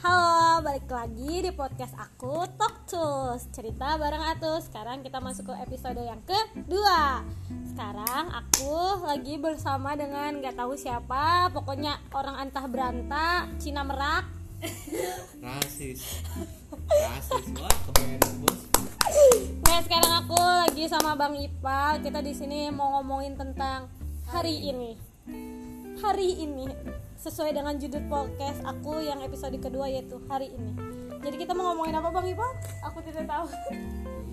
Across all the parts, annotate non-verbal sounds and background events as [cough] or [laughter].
Halo, balik lagi di podcast aku Talk Tools. Cerita bareng Atus. Sekarang kita masuk ke episode yang kedua. Sekarang aku lagi bersama dengan gak tahu siapa. Pokoknya orang antah beranta Cina merak. [laughs] Rasis. Rasis. Wah kebayang bos. Nah sekarang aku lagi sama Bang Ipa Kita di sini mau ngomongin tentang hari ini. Hari ini sesuai dengan judul podcast aku yang episode kedua yaitu hari ini. Jadi kita mau ngomongin apa Bang Ipa? Aku tidak tahu.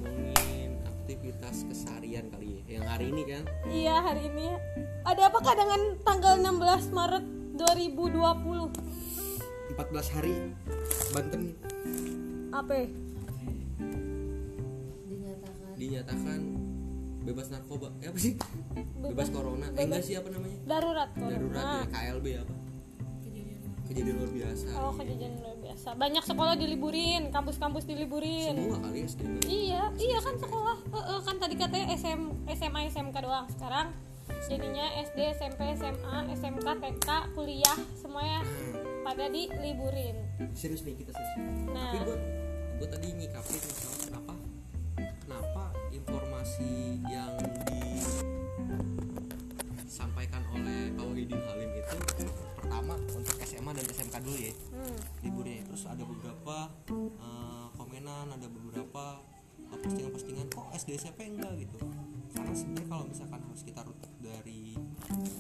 ngomongin aktivitas keseharian kali ya yang hari ini kan iya hari ini. Ada apakah dengan tanggal 16 Maret 2020? 14 hari Banten Apa? dinyatakan dinyatakan bebas narkoba eh, apa sih bebas corona eh enggak sih apa namanya Darurat kok. darurat ya KLB apa kejadian luar biasa Oh kejadian luar biasa. Banyak sekolah diliburin, kampus-kampus diliburin. semua kali ya SD Iya, iya kan sekolah. Eh, eh, kan tadi katanya SM, SMA, SMK doang. Sekarang jadinya SD, SMP, SMA, SMK, TK, kuliah semuanya pada diliburin. serius nih kita serius Nah. tapi gue gue tadi nyikapin masalah kenapa kenapa informasi yang disampaikan oleh Pak Wahidin Halim itu pertama untuk SMA dan SMK dulu ya. Hmm. liburnya. Terus ada beberapa eh, komenan ada beberapa eh, postingan-postingan. Kok SD SMP enggak gitu? Karena sebenarnya kalau misalkan harus kita rutuk dari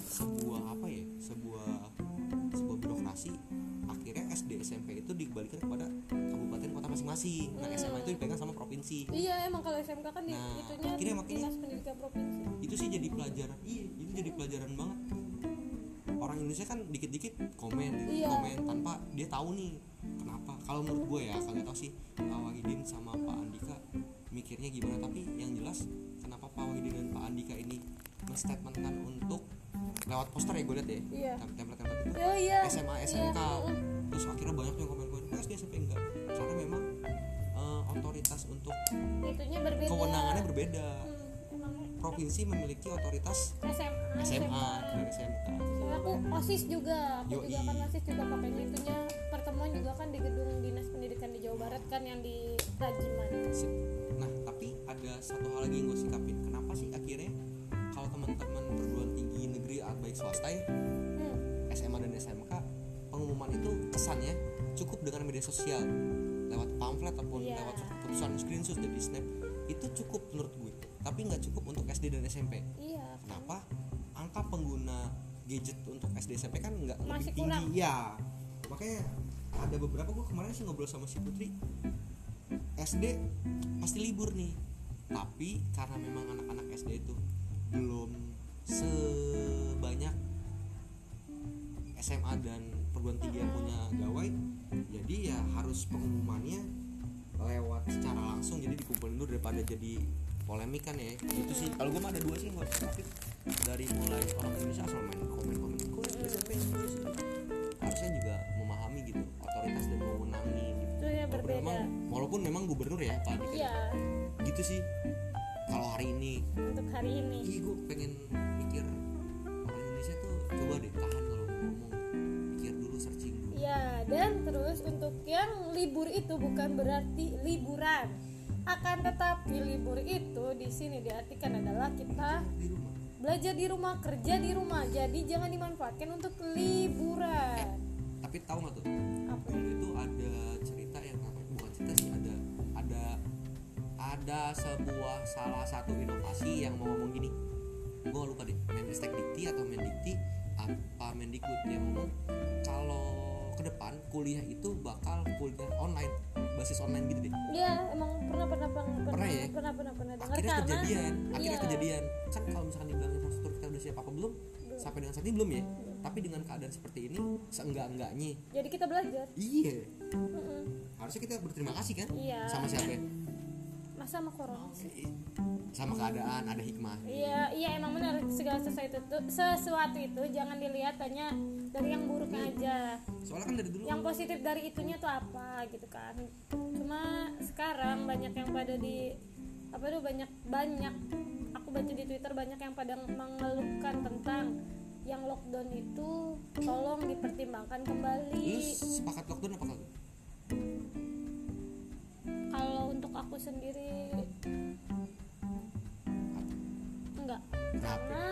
sebuah apa ya sebuah sebuah birokrasi akhirnya SD SMP itu dikembalikan kepada kabupaten kota masing-masing. Nah SMA itu dipegang sama provinsi. Iya, emang kalau SMK kan di, Nah, itunya akhirnya makanya- dinas pendidikan provinsi. itu sih jadi pelajaran. Iya itu jadi pelajaran banget orang Indonesia kan dikit-dikit komen dikit Iya. komen tanpa dia tahu nih kenapa kalau menurut gue ya kalau tahu sih Pak Wahidin sama Pak Andika mikirnya gimana tapi yang jelas kenapa Pak Wahidin dan Pak Andika ini menstatementkan untuk lewat poster ya gue liat ya Iya. tem- template-template itu Oh iya. SMA Iya, SMK heeh. terus akhirnya banyak yang komen-komen "Kok SD SMP enggak karena memang eh, otoritas untuk Itunya berbeda. kewenangannya berbeda Hmm, provinsi memiliki otoritas SMA, SMA dan SMK aku OSIS juga, aku Yoi. juga kan OSIS juga makanya itunya pertemuan juga kan di gedung dinas pendidikan di Jawa Barat kan yang di Rajiman. Nah tapi ada satu hal lagi yang gue sikapin kenapa sih akhirnya kalau teman-teman perguruan tinggi negeri atau baik swasta ya Hmm. SMA dan SMK pengumuman itu kesannya cukup dengan media sosial lewat pamflet ataupun Iya. lewat keputusan screenshot dari snap itu cukup menurut gue tapi nggak cukup untuk SD dan SMP Iya. kenapa? Angka pengguna gadget untuk SD SMP kan nggak lebih tinggi. kurang. ya makanya ada beberapa gue kemarin sih ngobrol sama si Putri. SD pasti libur nih. Tapi karena memang anak-anak SD itu belum sebanyak SMA dan perguruan tinggi yang punya gawai jadi ya harus pengumumannya lewat secara langsung jadi dikumpulin dulu daripada jadi polemik kan ya. Itu sih kalau gue mah ada dua sih gue dari mulai orang Indonesia asal main komen-komen. Kok SMP serius?" harusnya juga memahami gitu otoritas dan mewenangi gitu Itu ya Walaupun berbeda. memang, walaupun memang gubernur ya Pak Andika Iya, gitu sih. Kalau hari ini. Untuk hari ini. ih gue pengen mikir orang Indonesia tuh coba deh tahan kalau mau ngomong. Mikir dulu searching dulu. Iya, dan terus untuk yang libur itu bukan berarti liburan. Akan tetapi libur itu di sini diartikan adalah kita belajar di rumah, kerja di rumah. Jadi jangan dimanfaatkan untuk liburan. tapi tahu nggak tuh Apa? dulu itu ada cerita yang apa bukan cerita sih ada ada ada sebuah salah satu inovasi yang mau ngomong gini gue lupa deh Menristek Dikti atau Mendikti apa Mendikbud yang ngomong kalau ke depan kuliah itu bakal kuliah online basis online gitu deh Iya, emang pernah pernah pernah pernah Pernah ya? pernah pernah pernah dengar akhirnya karena kejadian akhirnya iya. kejadian kan kalau misalkan dibilang infrastruktur kita udah siap apa belum sampai dengan saat ini belum ya tapi dengan keadaan seperti ini seenggak enggaknya Jadi kita belajar. iya Mm-mm. harusnya kita berterima kasih kan Iya. sama siapa ya? Masa sama corona sih? sama keadaan ada hikmah Iya, iya emang benar segala sesuatu itu sesuatu itu jangan dilihat hanya dari yang buruknya aja. soalnya kan dari dulu Yang positif dari itunya tuh apa gitu kan. Cuma sekarang banyak yang pada di apa tuh banyak banyak aku baca di Twitter banyak yang pada mengeluhkan tentang yang lockdown itu tolong dipertimbangkan lu kembali sepakat lockdown apa kagak sendiri enggak. Karena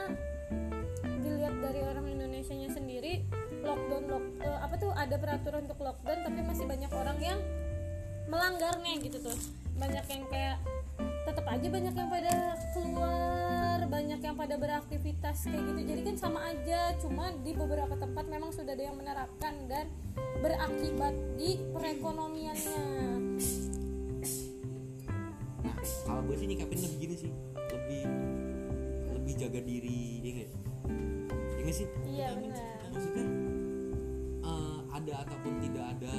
dilihat dari orang Indonesia nya sendiri lockdown lock eh, apa tuh ada peraturan untuk lockdown tapi masih banyak orang yang melanggarnya gitu tuh. Banyak yang kayak tetap aja banyak yang pada keluar banyak yang pada beraktivitas kayak gitu. Jadi kan sama aja cuma di beberapa tempat memang sudah ada yang menerapkan dan berakibat di perekonomiannya nah kalau gue sih nyikapin lebih gini sih lebih lebih jaga diri ya nggak ya? Nggak sih? Iya benar. maksudnya eh, ada ataupun tidak ada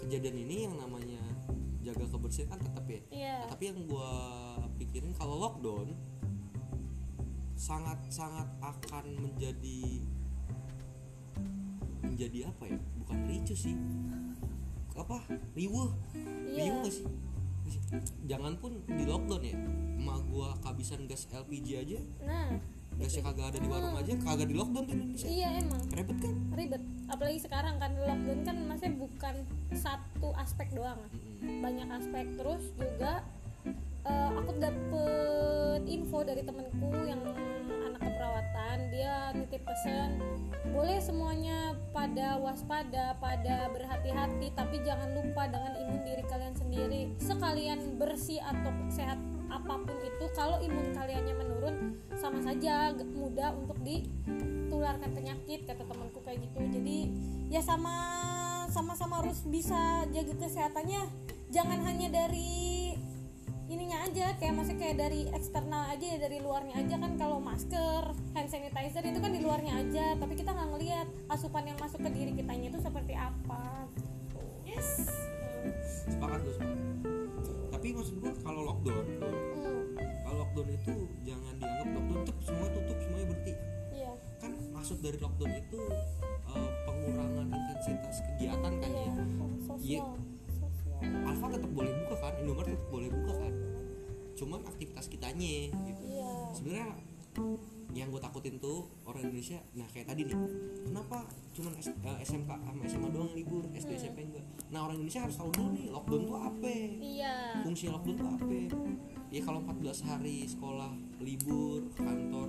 kejadian ini yang namanya jaga kebersihan kan tetap ya? Iya. Nah, tapi yang gue pikirin kalau lockdown sangat sangat akan menjadi menjadi apa ya? Bukan ricu sih. Apa? Riuh. Iya. riuh gak sih jangan pun di lockdown ya emak gua kehabisan gas LPG aja. Nah. Gasnya kagak ada di warung aja kagak di lockdown di Indonesia. Iya emang. Ribet kan? Ribet. Apalagi sekarang kan lockdown kan masih bukan satu aspek doang. Mm-mm. banyak aspek. Terus juga eh, aku dapet info dari temenku yang anak keperawatan. Dia nitip pesan boleh semuanya pada waspada pada berhati-hati tapi jangan lupa dengan imun diri kalian sendiri. Sekalian bersih atau sehat apa pun itu kalau imun kaliannya menurun sama saja mudah untuk ditularkan penyakit kata temanku kayak gitu. Jadi ya sama sama-sama harus bisa jaga kesehatannya. Jangan hanya dari ininya aja kayak maksudnya kayak dari eksternal aja ya dari luarnya aja kan kalau masker hand sanitizer itu kan di luarnya aja tapi kita nggak ngelihat asupan yang masuk ke diri kitanya itu seperti apa gitu. yes. Sepakat gue sepakat tapi maksud gua kalau lockdown tuh, Hmm, kalau lockdown itu jangan dianggap lockdown tuh semua tutup semuanya berhenti. Iya. Kan maksud dari lockdown itu eh, pengurangan intensitas kegiatan kan iya ya sosial. Sosial Alfa tetap boleh buka kan? Indomaret tetap boleh buka kan? Cuman aktivitas kitanya gitu. Iya. Sebenarnya yang gue takutin tuh orang Indonesia nah kayak tadi nih kenapa cuman S- eh, SMK sama SMA doang libur? SD Hmm. SMP enggak? Nah orang Indonesia harus tahu dulu nih lockdown tuh apa? Iya. Fungsi lockdown tuh apa? Ya kalau 14 hari sekolah libur kantor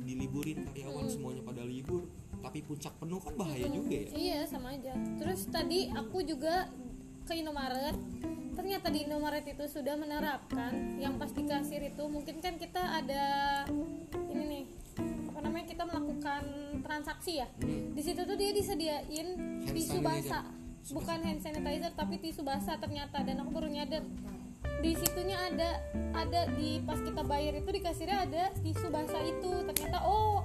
diliburin karyawan Hmm. semuanya pada libur tapi puncak penuh kan bahaya Mm-mm. juga ya. Iya sama aja. Terus tadi aku juga ke Indomaret. Ternyata di Indomaret itu sudah menerapkan yang pas di kasir itu mungkin kan kita ada ini nih apa namanya kita melakukan transaksi ya. Di situ tuh dia disediain tisu basah. Bukan hand sanitizer tapi tisu basah ternyata dan aku baru nyadar di situnya ada ada di pas kita bayar itu di kasirnya ada tisu basah itu ternyata oh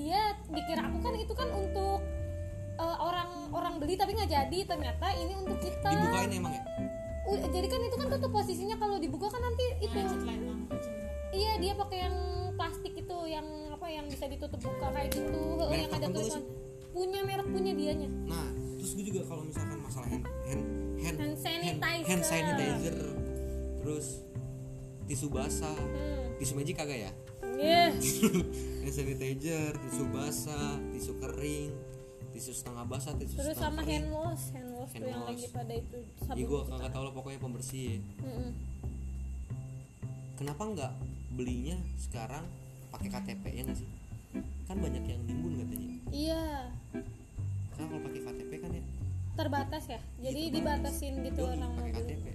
dia dikira aku kan itu kan untuk eh, orang orang beli tapi nggak jadi. Ternyata ini untuk kita. Dibukain emang ya? U- jadi kan itu kan tutup posisinya. Kalau dibuka kan nanti itu. iya dia pakai yang plastik itu yang apa yang bisa ditutup buka kayak gitu. Heeh, Merek yang ada tulisan. Punya merek punya dianya. Nah terus gue juga kalau misalkan masalah hand hand hand, Hand sanitizer. hand sanitizer terus tisu basah. Hmm. tisu magic kagak ya? Yeah. [laughs] hand sanitizer tisu basah tisu kering tisu setengah basah tisu terus sama kering hand wash hand wash Hand tuh yang wash. lagi pada itu Iya sabun gue cuci kagak tahu lah pokoknya pembersih ya. Mm-mm. Kenapa nggak belinya sekarang pakai KTP ya nggak sih? Kan banyak yang nimbun katanya. iya Karena kalau pakai KTP kan ya terbatas ya jadi Iya, dibatasin gitu Yoi, orang pakai KTP.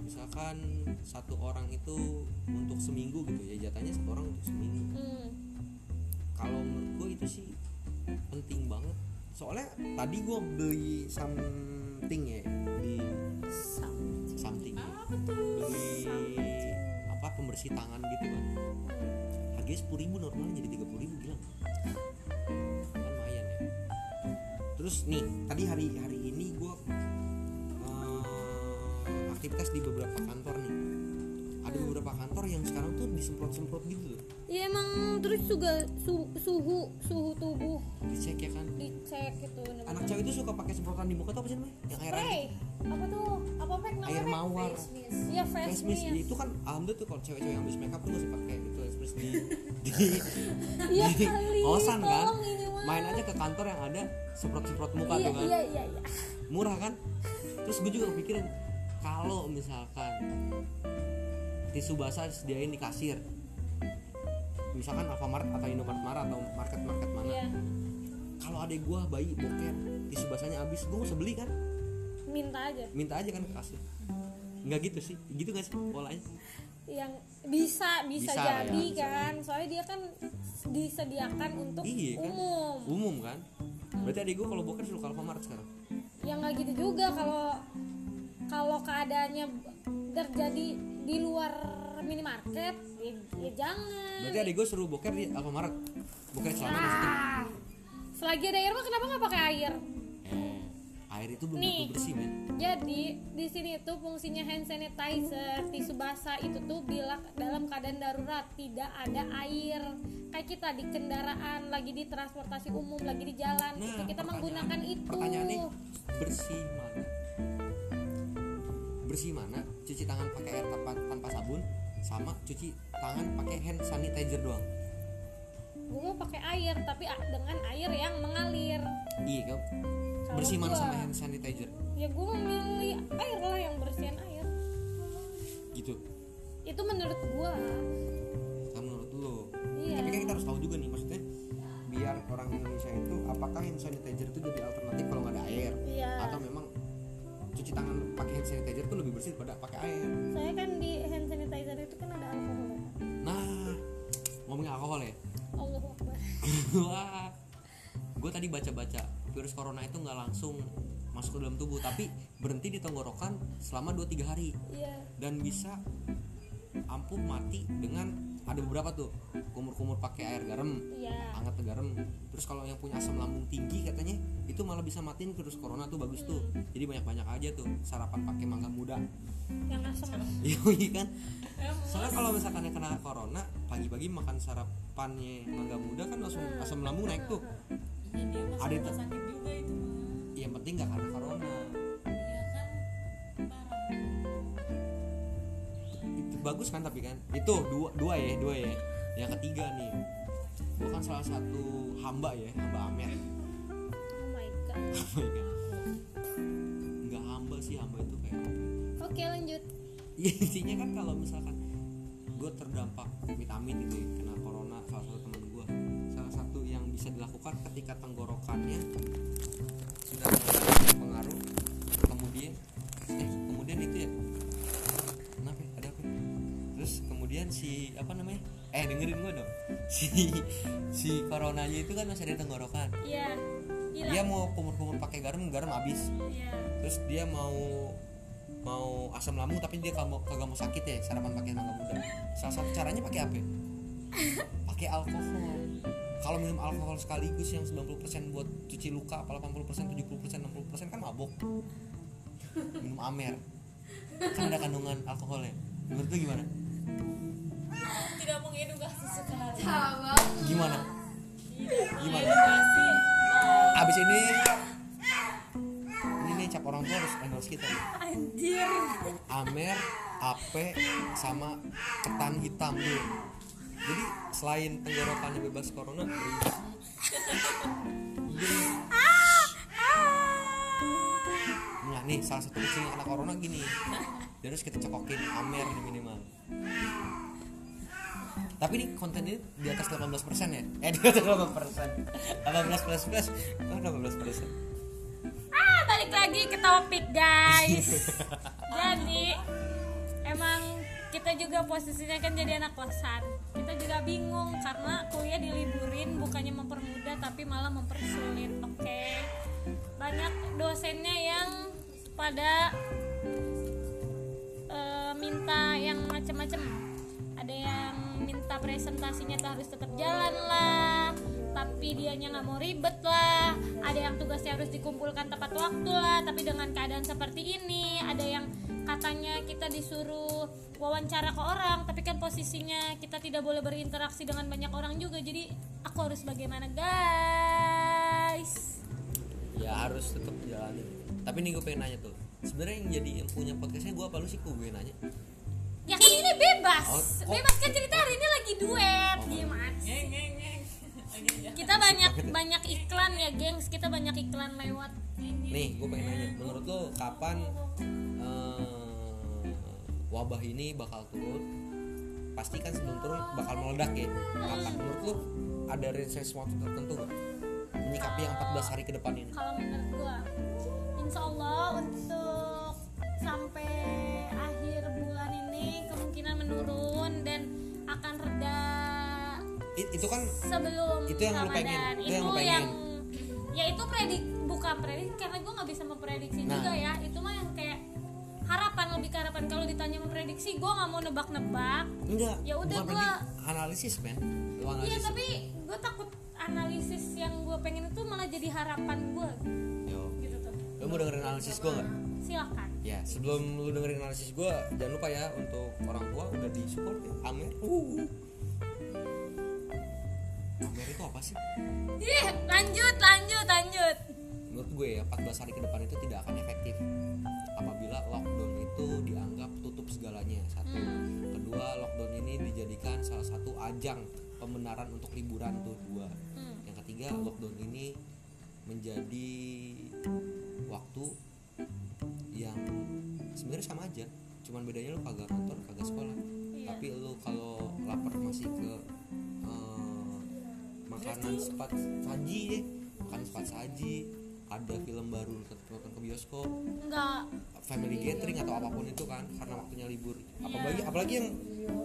Misalkan satu orang itu untuk seminggu gitu ya jatahnya satu orang untuk seminggu. hmm. Kalau menurut gue itu sih penting banget. Soalnya tadi gue beli something ya di Something. something ya. beli apa pembersih tangan gitu kan harganya sepuluh ribu normalnya jadi tiga puluh ribu gila kan lumayan ya terus nih tadi hari hari ini gue aktivitas di beberapa kantor nih ada beberapa kantor yang sekarang tuh disemprot semprot gitu loh. Iya emang terus juga su- suhu suhu tubuh dicek ya kan? dicek gitu anak cewek itu suka pakai semprotan di muka tuh apa sih namanya? Yang air spray. Apa tuh? Apa pack namanya air mawar. Iya face face mist mist itu kan alhamdulillah tuh kalau cewek-cewek yang habis makeup tuh masih pakai itu express di di iya di kali kosan kan? main aja ke kantor yang ada semprot semprot muka iya tuh kan? iya iya iya. Murah kan? Terus gue juga kepikiran kalau misalkan tisu basah disediain di kasir. Misalkan Alfamart atau Indomaret Mara atau market-market mana. Iya. kalau adek gua bayi boker tisu basahnya habis gua nggak usah beli kan? Minta aja. Minta aja kan ke kasir. Nggak gitu sih. Gitu nggak sih polanya? Yang bisa bisa, Bisa, jadi ya, bisa. kan. Soalnya dia kan disediakan untuk Iya kan? umum. Umum kan? Berarti adek gua kalau boker suruh ke Alfamart sekarang? Ya nggak gitu juga kalau kalau keadaannya terjadi di luar minimarket ya, ya jangan. Berarti adek gua suruh boker di Alfamart. Boker celana maksudnya ah, selagi ada air mah kenapa nggak pakai air? Eh air itu belum Nih. tentu bersih men. jadi di sini tuh fungsinya hand sanitizer tisu basah itu tuh bila dalam keadaan darurat tidak ada air. Kayak kita di kendaraan lagi di transportasi umum lagi di jalan Nah, itu kita pertanyaan- menggunakan itu. pertanyaannya bersih mana? Bersih mana cuci tangan pakai air tanpa, tanpa sabun sama cuci tangan pakai hand sanitizer doang. Gue mau pakai air tapi dengan air yang mengalir. Iya Kalau bersih mana sama hand sanitizer. Ya gue memilih air lah yang bersihin air. Gitu. Itu menurut gue kan menurut lo iya. Tapi kan kita harus tahu juga nih maksudnya biar orang Indonesia itu apakah hand sanitizer itu jadi alternatif kalau nggak ada air? Iya. Atau memang cuci tangan pakai hand sanitizer itu lebih bersih daripada pakai air. Saya kan di hand sanitizer itu kan ada alkohol nah ngomongin alkohol ya. Allah Akbar. [laughs] Wah, gue tadi baca-baca virus corona itu nggak langsung masuk ke dalam tubuh, tapi berhenti di tenggorokan selama 2-3 hari. Iya. Dan bisa ampuh mati dengan ada beberapa tuh kumur-kumur pakai air garam, iya hangat garam. Terus kalau yang punya asam lambung tinggi katanya itu malah bisa matiin virus corona tuh bagus tuh. Jadi banyak-banyak aja tuh sarapan pakai mangga muda. yang asam [laughs] Iya kan? Soalnya kalau misalkan yang kena corona pagi-pagi makan sarapannya mangga muda kan langsung asam lambung naik tuh. Iya Ada itu. yang penting nggak karena corona bagus kan tapi kan? Itu dua dua ya dua ya. Yang ketiga nih. Gue kan salah satu hamba ya hamba Amer. Oh my god. [laughs] Oh nggak hamba sih hamba itu kayak apa ya? oke lanjut. [laughs] Ya intinya kan kalau misalkan gue terdampak vitamin gitu ya, kena corona salah satu teman gue salah satu yang bisa dilakukan ketika tenggorokannya sudah mulai pengaruh kemudian kemudian si apa namanya? Eh dengerin gue dong. [laughs] Si si coronanya itu kan masih ada tenggorokan. Iya dia hilang mau kumur-kumur pakai garam garam habis. Iya. Terus dia mau mau asam lambung tapi dia kagak mau, kagak mau sakit ya sarapan pakai mangga muda. Salah satu caranya pakai apa ya? [laughs] pakai alkohol. Kalau minum alkohol sekaligus yang 90% buat cuci luka apa 80% 70% 60% kan mabok. [laughs] Minum amer. Kan ada kandungan alkoholnya menurut lu gimana Tidak mengedukasi sekali. gimana? Gimana? Abis ini ini nih cap orang tua harus endorse kita nih. anjir. Amer, Ape, sama ketan hitam tuh. Jadi selain tenggorokannya bebas corona, jadi Nah nih salah satu kucing kena corona gini. Dia harus kita cekokin Amer nih minimal Tapi ini di atas 18% ya? Eh di atas 18% 18 plus plus. Oh 18% ah balik lagi ke topik guys. [laughs] Jadi emang kita juga posisinya kan jadi anak kosan. Kita juga bingung karena kuliah diliburin bukannya mempermudah tapi malah mempersulit oke? Banyak dosennya yang pada eh, minta yang macem-macem ada yang minta presentasinya tuh harus tetap jalan lah tapi dianya nggak mau ribet lah. Ada yang tugasnya harus dikumpulkan tepat waktu lah tapi dengan keadaan seperti ini. Ada yang katanya kita disuruh wawancara ke orang tapi kan posisinya kita tidak boleh berinteraksi dengan banyak orang juga. Jadi aku harus bagaimana guys? Ya harus tetap jalani tapi nih gue pengen nanya tuh. Sebenarnya yang jadi yang punya podcastnya gue apa? Lu sih gue nanya ya kan ini bebas. Oh, bebas. Kan cerita hari ini lagi duet. Oh. gimana Ngeng ngeng ngeng. Lagi ya. kita banyak banyak iklan ya gengs. Kita banyak iklan lewat. Nih gue pengen nanya. Menurut lo kapan eh, wabah ini bakal turun? Pasti kan sebelum turun bakal meledak ya. Kapan? Menurut lu ada range sesuatu tertentu nggak? Menyikapi yang 14 hari ke depan ini. Kalau menurut gua insya Allah untuk sampai kemungkinan menurun dan akan reda I- itu kan sebelum Itu yang lu pengen, itu itu yang lu pengen. yang ya itu predik bukan predik karena gue nggak bisa memprediksi Nah. juga ya. Itu mah yang kayak harapan lebih ke harapan. Kalau ditanya memprediksi gue nggak mau nebak-nebak. Enggak Ya udah, berarti analisis men. Iya tapi gue takut analisis yang gue pengen itu malah jadi harapan gue gitu tuh. Lu mau dengerin analisis gua nggak silakan. Ya sebelum lu dengerin analisis gua jangan lupa ya untuk orang tua udah di support ya. Amer. Uh. Amer itu apa sih? Ih, lanjut lanjut lanjut. Menurut gue ya 14 hari ke depan itu tidak akan efektif. Apabila lockdown itu dianggap tutup segalanya. Satu. Hmm. kedua lockdown ini dijadikan salah satu ajang pembenaran untuk liburan tuh dua. Hmm. yang ketiga lockdown ini menjadi waktu yang sebenarnya sama aja cuman bedanya lu kagak kantor kagak sekolah. Iya. tapi lu kalau lapar masih ke eh, makanan sepat saji deh makan sepat saji ada film baru nonton ke bioskop. Enggak family gathering atau apa pun itu kan karena waktunya libur. Apalagi apalagi yang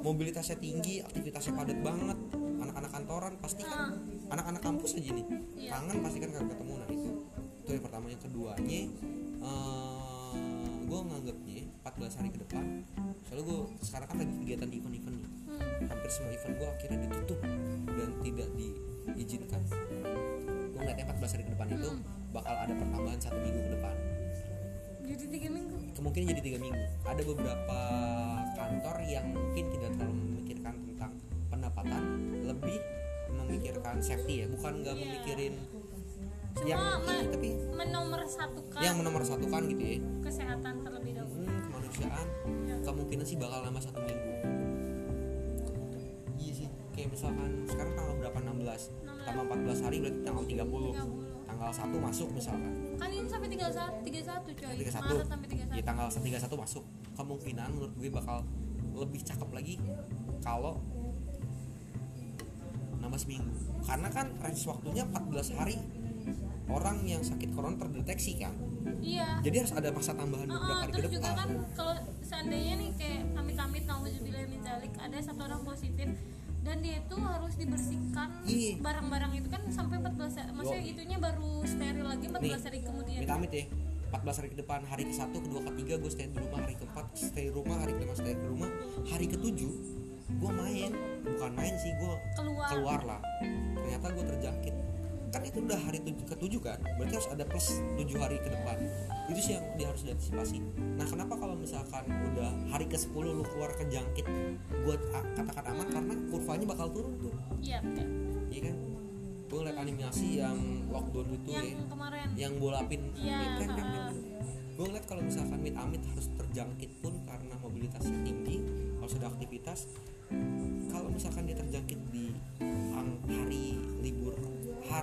mobilitasnya tinggi aktivitasnya padat banget. Anak-anak kantoran pasti kan anak-anak kampus aja nih. Iya. kangen pasti kan kagak ketemu. Nah itu. Itu yang pertama. Yang keduanya gue nganggapnya 14 hari ke depan soalnya gue sekarang kan lagi kegiatan di event-event nih. Hmm. hampir semua event gue akhirnya ditutup dan tidak diizinkan. Gue ngeliatnya 14 hari ke depan itu bakal ada pertambahan satu minggu ke depan. Jadi tiga minggu? Kemungkinan jadi tiga minggu. Ada beberapa kantor yang mungkin tidak terlalu memikirkan tentang pendapatan lebih memikirkan safety ya bukan nggak Iya. memikirin Cuma yang me- ini, tapi menomor satukan yang nomor satu kan gitu ya. kesehatan terlebih dahulu. Hmm, kemanusiaan. Kemungkinan sih bakal nambah satu minggu. Iya sih kayak misalkan sekarang tanggal berapa? 16 tambah 14 hari berarti tanggal 30 30. tanggal 1 masuk misalkan. Kan ini sampai 31 31 coy. 31 Maret sampai 31 ya tanggal 31 masuk. Kemungkinan menurut gue bakal lebih cakep lagi kalau nambah seminggu. Karena kan range waktunya 14 hari orang yang sakit corona terdeteksi kan? Iya. Jadi harus ada masa tambahan Heeh, beberapa hari ke terus juga depan. kan kalau seandainya nih kayak amit-amit nauzubillah min dzalik ada satu orang positif dan dia itu harus dibersihkan barang-barang itu kan sampai 14 hari maksudnya itunya baru steril lagi 14 Nih, hari kemudian. amit-amit ya. 14 hari ke depan hari ke satu kedua ketiga gue stay di rumah hari keempat stay di rumah hari kelima stay di rumah. Hari ketujuh gue main. Bukan main sih gue keluar, keluar lah. Ternyata gue terjangkit kan itu udah hari tujuh, ketujuh kan? Berarti harus ada plus tujuh hari ke depan. Itu sih yang dia harus diantisipasi. Nah kenapa kalau misalkan udah hari ke 10 lu keluar kejangkit gue katakan aman? Karena kurvanya bakal turun tuh. Iya betul. iya kan? Gue ngeliat animasi yang lockdown itu yang ya kemarin. yang bolapin Iya, kan, kan, heeh. gue ngeliat kalau misalkan mit amit harus terjangkit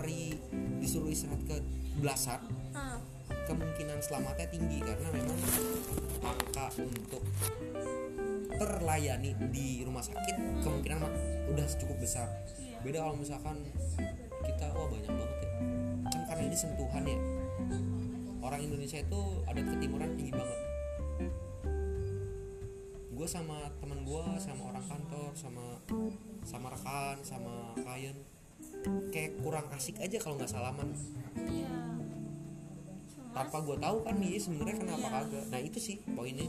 hari disuruh istirahat ke belasan Ah, kemungkinan selamatnya tinggi karena memang angka untuk terlayani di rumah sakit kemungkinan udah cukup besar. Iya. beda kalau misalkan kita wah banyak banget ya. Kan karena ini sentuhan ya. Orang Indonesia itu adat ketimuran tinggi banget. Gue sama teman gue sama orang kantor sama sama rekan sama klien kayak kurang asik aja kalau nggak salaman iya tanpa gue tahu kan dia sebenarnya kenapa Iya. kagak nah itu sih poinnya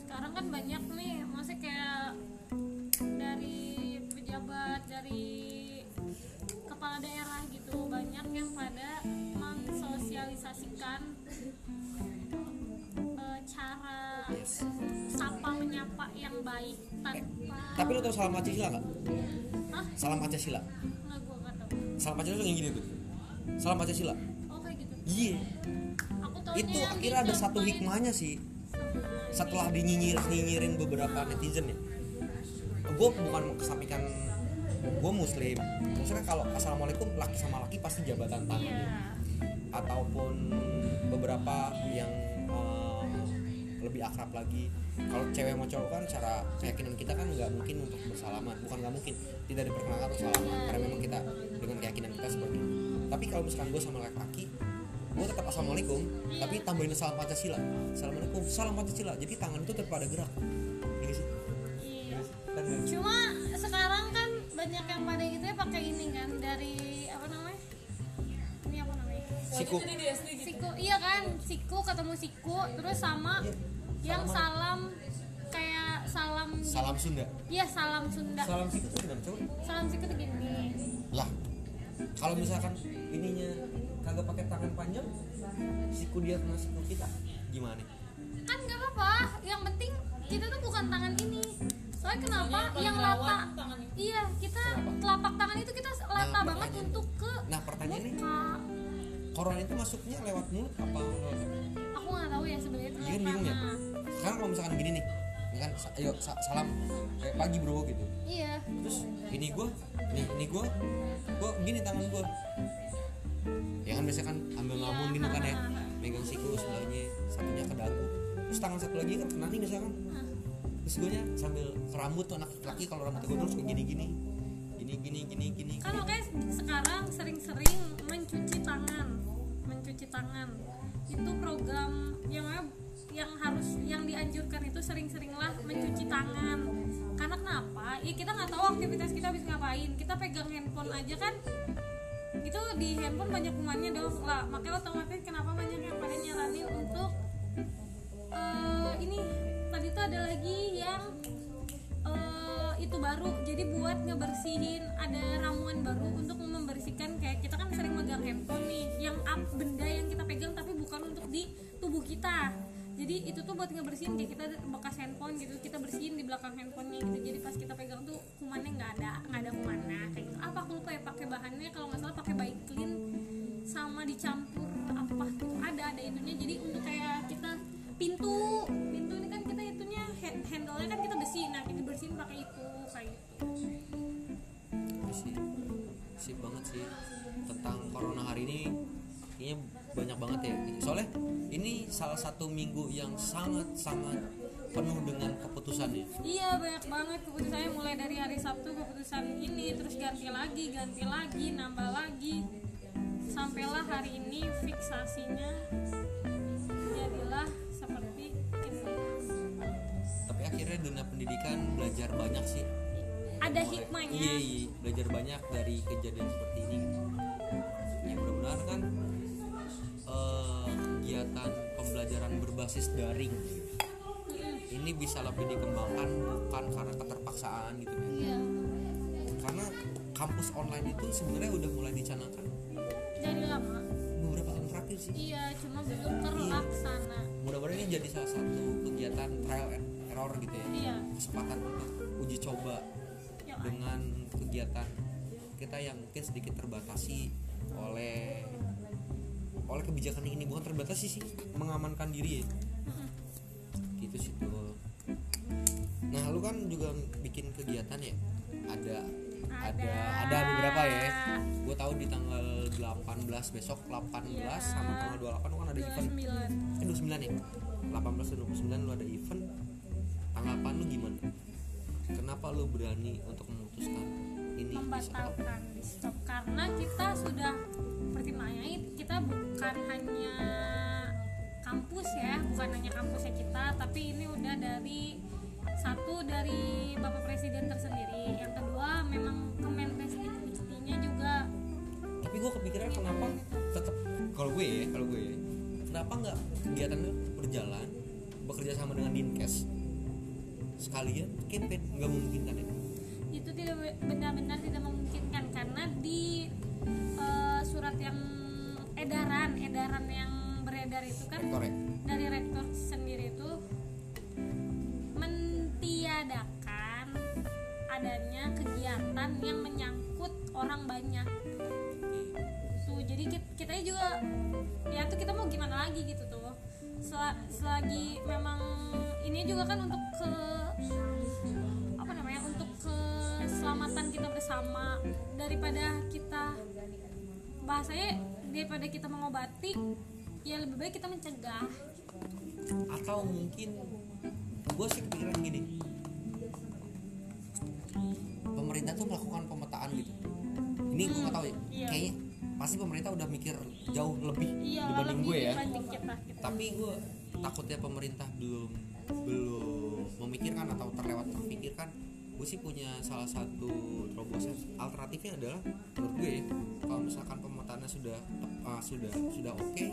sekarang kan banyak nih maksudnya kayak dari pejabat dari kepala daerah gitu banyak yang pada mensosialisasikan eh, cara. Sapa menyapa yang baik tanpa tapi lo tau salam Pancasila nggak? Hah? salam Pancasila. Nggak gua nggak tahu salam Pancasila yang gini tuh. Salam Pancasila. Oh kayak gitu? Iya. Aku itu akhirnya ada satu hikmahnya sih. Setelah dinyinyir nyinyirin beberapa netizen ya. Gue bukan kesampaikan gue muslim. Maksudnya kalau assalamualaikum laki sama laki pasti jabatan tangan. Iya. Ataupun beberapa yang lebih akrab lagi. Kalau cewek sama cowok kan cara keyakinan kita kan nggak mungkin untuk bersalaman. Bukan nggak mungkin tidak diperkenalkan untuk salaman karena memang kita dengan keyakinan kita seperti itu. Tapi kalau misalkan gue sama laki-laki gue tetap assalamualaikum tapi tambahin salam pancasila. Assalamualaikum salam pancasila. Jadi tangan itu tetap ada gerak. Ini sih. Iya. Kan nggak? cuma sekarang kan banyak yang pada gitu ya pakai ini kan dari apa namanya? Ini apa namanya? Siku. Gitu. siku iya kan? Siku ketemu siku terus sama yang salam kayak salam salam Sunda? Iya salam Sunda. Salam siku tuh gimana? Coba. Salam siku tuh gini. Lah kalau misalkan ininya kagak pakai tangan panjang siku dia kena siku kita gimana? Kan nggak apa-apa. Yang penting kita tuh bukan tangan ini. Soalnya kenapa? yang lata ini. iya kita telapak tangan itu kita lata Nah, banget untuk ke nah pertanyaannya muka. Corona itu masuknya lewat mulut apa lewat apa? Aku nggak tahu ya sebenarnya itu Iya kan bingung ya? sekarang kalau misalkan gini nih ya kan ayo sa- salam kayak pagi bro gitu. Iya. Terus ini gue nih ini gue gue gini tangan gue ya kan biasa kan ambil ngelamun gini kan ya. megang siku sebelahnya satunya ke dagu. Terus tangan satu lagi kan kena nih misalkan terus gue nya sambil rambut tuh anak laki kalau rambutnya gue terus kayak gini gini gini gini gini gini. kan makanya sekarang sering-sering mencuci tangan itu yang yang harus yang dianjurkan itu sering-seringlah mencuci tangan. Karena kenapa? Ya kita nggak tahu aktivitas kita habis ngapain. Kita pegang handphone aja kan itu di handphone banyak kumannya dong. Lah makanya otomatis kenapa banyak yang pada nyaranin untuk eh, ini tadi tuh ada lagi yang eh, itu baru. Jadi buat ngebersihin ada ramuan baru untuk membersihkan kayak kita kan sering megang handphone nih yang up benda yang kita pegang tapi bukan untuk di tubuh kita. Jadi itu tuh buat ngebersihin kayak kita bekas handphone gitu kita bersihin di belakang handphonenya gitu. Jadi pas kita pegang tuh kumannya nggak ada nggak ada kumannya kayak gitu. Apa aku lupa ya pakai bahannya kalau nggak salah pakai baik clean sama dicampur apa gitu ada ada itunya. Jadi untuk kayak kita pintu pintu ini kan kita itunya hand- handle-nya kan kita besi nah kita bersihin pakai itu kayak gitu sip banget sih tentang corona hari ini. Kayaknya banyak banget ya. Soalnya ini salah satu minggu yang sangat sangat penuh dengan keputusannya iya banyak banget keputusannya. Mulai dari hari Sabtu keputusan ini terus ganti lagi ganti lagi nambah lagi. Sampailah hari ini fiksasinya jadilah seperti ini. Tapi akhirnya dunia pendidikan belajar banyak sih ada hikmahnya. Iya, iya. Belajar banyak dari kejadian seperti ini. Ya mudah-mudahan kan eh, kegiatan pembelajaran berbasis daring ini bisa lebih dikembangkan bukan karena keterpaksaan gitu kan. Iya. Karena kampus online itu sebenarnya udah mulai dicanangkan. Dari lama. Beberapa tahun terakhir sih. Iya cuma belum terlaksana. Mudah-mudahan ini jadi salah satu kegiatan trial and error gitu ya. Iya. Kesempatan untuk uji coba dengan kegiatan kita yang mungkin sedikit terbatasi oleh oleh kebijakan ini. Bukan terbatasi sih mengamankan diri ya. Gitu sih tuh nah lu kan juga bikin kegiatan ya? Ada ada ada beberapa ya. Gue tahu di tanggal 18 besok 18 Iya. sama tanggal 28 lu kan ada event. 29 eh 29 ya? 18 dan 29 lu ada event. Tanggapan lu gimana? Kenapa lu berani untuk memutuskan ini. Membatalkan di stop. Karena kita sudah pertimbangannya kita bukan hanya kampus ya bukan hanya kampusnya kita tapi ini udah dari satu dari bapak presiden tersendiri. Yang kedua memang Kemendikbudnya juga tapi gue kepikiran kenapa tetap kalau gue ya kalau gue ya kenapa nggak kegiatan itu berjalan bekerja sama dengan dinkes? Sekalian campaign nggak memungkinkan ya. itu tidak benar-benar tidak memungkinkan karena di eh, surat yang edaran edaran yang beredar itu kan rektor ya dari rektor sendiri itu mentiadakan adanya kegiatan yang menyangkut orang banyak. Tuh jadi kita, kita juga ya tuh kita mau gimana lagi gitu tuh. Sel- selagi memang ini juga kan untuk ke apa namanya untuk keselamatan kita bersama daripada kita bahasanya daripada kita mengobati ya lebih baik kita mencegah. Atau mungkin gue sih kepikiran gini. Pemerintah tuh melakukan pemetaan gitu. Ini gue nggak tahu ya. Iya. kayaknya pasti pemerintah udah mikir jauh lebih iya dibanding lebih gue ya. dibanding kita gitu. tapi gue takutnya pemerintah belum belum memikirkan atau terlewat terpikirkan gue sih punya salah satu terobosan alternatifnya adalah menurut gue ya, kalau misalkan pemetaannya sudah uh, sudah sudah oke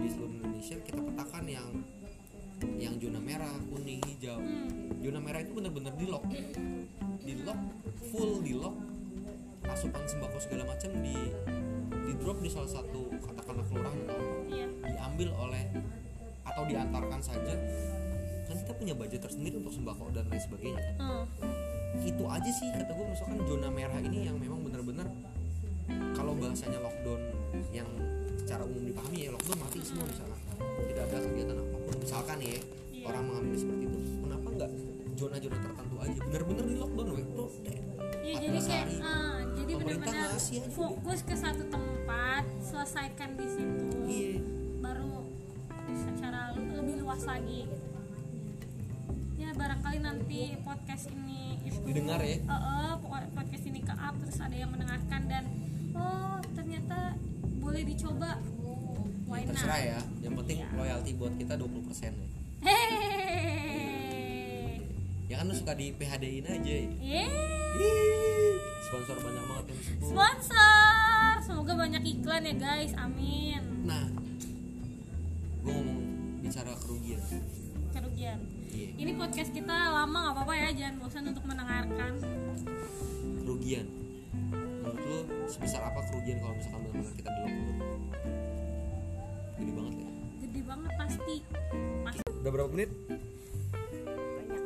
di seluruh Indonesia kita petakan yang yang zona merah kuning hijau. Hmm. zona merah itu bener-bener di lock. Di lock full di lock asupan sembako segala macam di di drop di salah satu katakanlah kelurahan atau iya. diambil oleh atau diantarkan saja. Kan kita punya budget tersendiri untuk sembako dan lain sebagainya kan. Hmm. Itu aja sih kata gue misalkan zona merah ini yang memang benar-benar kalau bahasanya lockdown yang secara umum dipahami ya lockdown mati semua misalkan. Tidak ada kegiatan apa pun. Misalkan ya Iya. orang mengambil seperti itu. Kenapa nggak zona-zona tertentu aja? Benar-benar di lockdown weh. Bro Iya 14 jadi kayak ah, jadi benar-benar fokus ke satu tempat, selesaikan di situ. iya. Baru secara lebih luas lagi. gitu. Ya barangkali nanti podcast ini itu didengar ya eh, pokok- podcast ini ke up terus ada yang mendengarkan dan oh ternyata boleh dicoba. Why not? terserah ya yang penting Iya. loyalty buat kita 20% ya Hehehe. ya kan lu suka di PHD-in aja ya Yeay. sponsor banyak banget yang disebut Sponsor. Semoga banyak iklan ya guys. Amin. nah gue ngomong bicara kerugian Kerugian. iya Ini podcast kita lama nggak apa-apa ya, jangan bosan untuk mendengarkan. kerugian menurut lu sebesar apa kerugian kalau misalkan benar-benar kita lockdown gede banget ya Gede banget pasti. Pasti udah berapa menit banyak.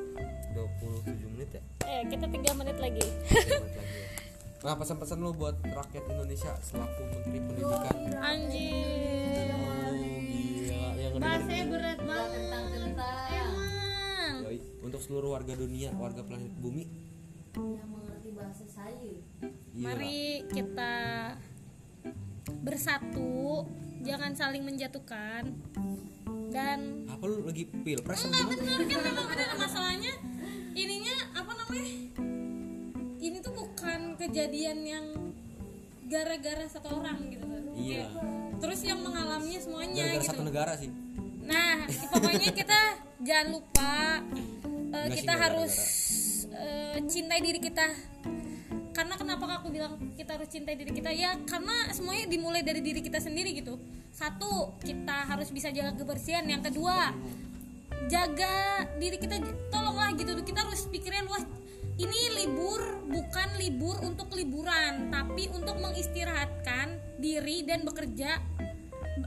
27 menit ya Eh, kita tiga menit lagi. 3 menit lagi ya nah pesan-pesan lu buat rakyat Indonesia selaku menteri pendidikan Anjir. Yang Bahasanya berat banget. Emang. Yoi. untuk seluruh warga dunia warga planet bumi. Yang mengerti bahasa saya. iya. Mari kita bersatu, jangan saling menjatuhkan. Dan apa lu lagi pilpres? Enggak bener kan memang ada masalahnya. Ininya apa namanya? Ini tuh bukan kejadian yang gara-gara satu orang gitu tuh Iya. Terus yang mengalaminya semuanya gara-gara gitu. satu negara sih nah pokoknya kita jangan lupa sih, kita harus eh, cintai diri kita. Karena kenapa aku bilang kita harus cintai diri kita? Ya karena semuanya dimulai dari diri kita sendiri gitu. Satu kita harus bisa jaga kebersihan. Yang kedua jaga diri kita tolonglah gitu. Kita harus pikirnya luas. Ini libur bukan libur untuk liburan tapi untuk mengistirahatkan diri dan bekerja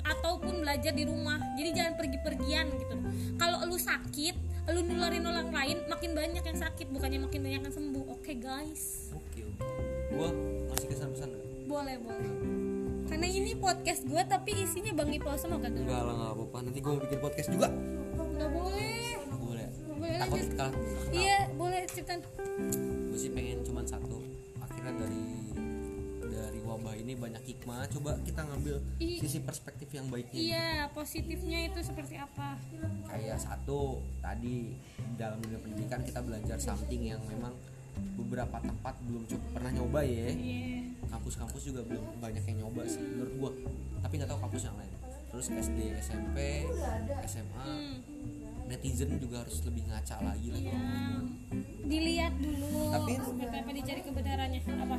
ataupun belajar di rumah. Jadi jangan pergi-pergian gitu. Kalau lu sakit lu nularin orang lain makin banyak yang sakit. Bukannya makin banyak yang sembuh. Oke guys. Oke oke. Gua ngasih kesan-pesan boleh boleh. Karena ini podcast gue tapi isinya bang Ipal sama kagak enggak lah nggak apa-apa. Nanti gua mau bikin podcast juga. Nggak boleh. Boleh. Boleh. Takut kalah. Iya boleh ceritain gue sih pengen cuman satu. Akhirnya dari wabah ini banyak hikmah coba kita ngambil I- sisi perspektif yang baiknya iya positifnya itu seperti apa? Kayak satu tadi dalam dunia pendidikan kita belajar something yang memang beberapa tempat belum cukup pernah nyoba ya. Iya. Kampus-kampus juga belum banyak yang nyoba sih menurut gua. Tapi nggak tahu kampus yang lain. Terus SD SMP SMA Hmm, netizen juga harus lebih ngaca lagi lah iya. dilihat dulu Tapi- apa dicari kebenarannya apa?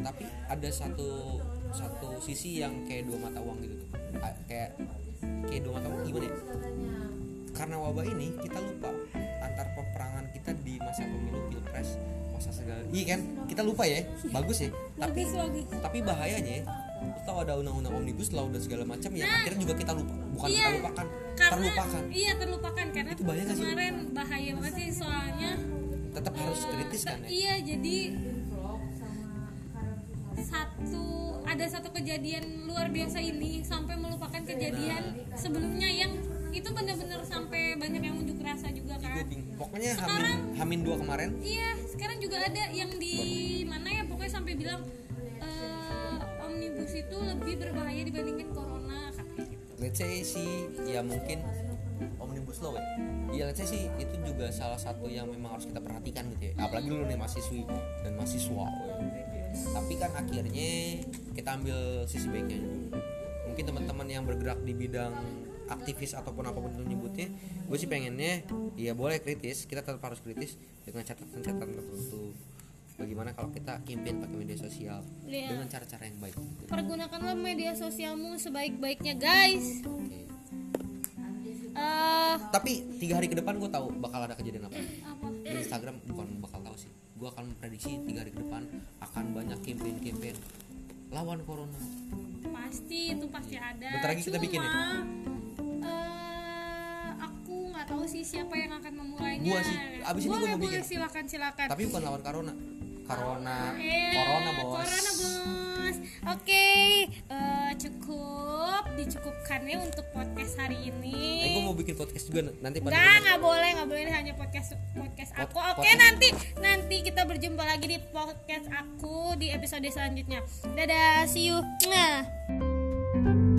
Tapi ada satu satu sisi yang kayak dua mata uang gitu tuh. A- kayak kayak dua mata uang gimana ya? Karena wabah ini kita lupa antar peperangan kita di masa pemilu pilpres masa segala iya kan? Kita lupa ya bagus ya. Tapi bagus bagus. tapi bahayanya ya tahu ada undang-undang omnibus law dan segala macam yang akhirnya juga kita lupa bukan Iya. kita lupakan karena terlupakan. iya terlupakan. Karena Itu bahaya nggak sih? kemarin bahaya banget sih soalnya tetap harus kritis kan ya? iya jadi satu ada satu kejadian luar biasa ini sampai melupakan kejadian sebelumnya yang itu benar-benar sampai banyak yang unjuk rasa juga kan. Pokoknya hamin Sekarang- hamin dua kemarin. Iya sekarang juga ada yang di mana ya pokoknya sampai bilang eh, omnibus itu lebih berbahaya dibandingkan corona let's say si ya mungkin omnibus slow ya? Iya let's say sih itu juga salah satu yang memang harus kita perhatikan gitu ya. Apalagi lu nih mahasiswi dan mahasiswa we. tapi kan akhirnya kita ambil sisi baiknya mungkin teman-teman yang bergerak di bidang aktivis ataupun apa pun itu nyebutnya gue sih pengennya ya boleh kritis kita tetap harus kritis dengan catatan-catatan tertentu bagaimana kalau kita campaign pakai media sosial Iya. dengan cara-cara yang baik pergunakanlah media sosialmu sebaik-baiknya guys Oke. eh tapi tiga hari ke depan gue tahu bakal ada kejadian apa apa di Instagram bukan bakal tahu sih gue akan memprediksi tiga hari ke depan akan banyak campaign-campaign lawan corona pasti itu pasti ada Bentar lagi kita bikin ya? Cuma, eh, aku nggak tahu sih siapa yang akan memulainya Gua sih. Abis ini gua mau bikin. silakan silakan tapi bukan lawan corona corona Eh, corona bos corona bos oke eh, cukup dicukupkan ya untuk podcast hari ini eh gue mau bikin podcast juga nanti pada Enggak, nggak boleh, nggak boleh ini hanya podcast podcast Pod- aku. Oke, podcast. nanti nanti kita berjumpa lagi di podcast aku di episode selanjutnya. Dadah, see you. Nah.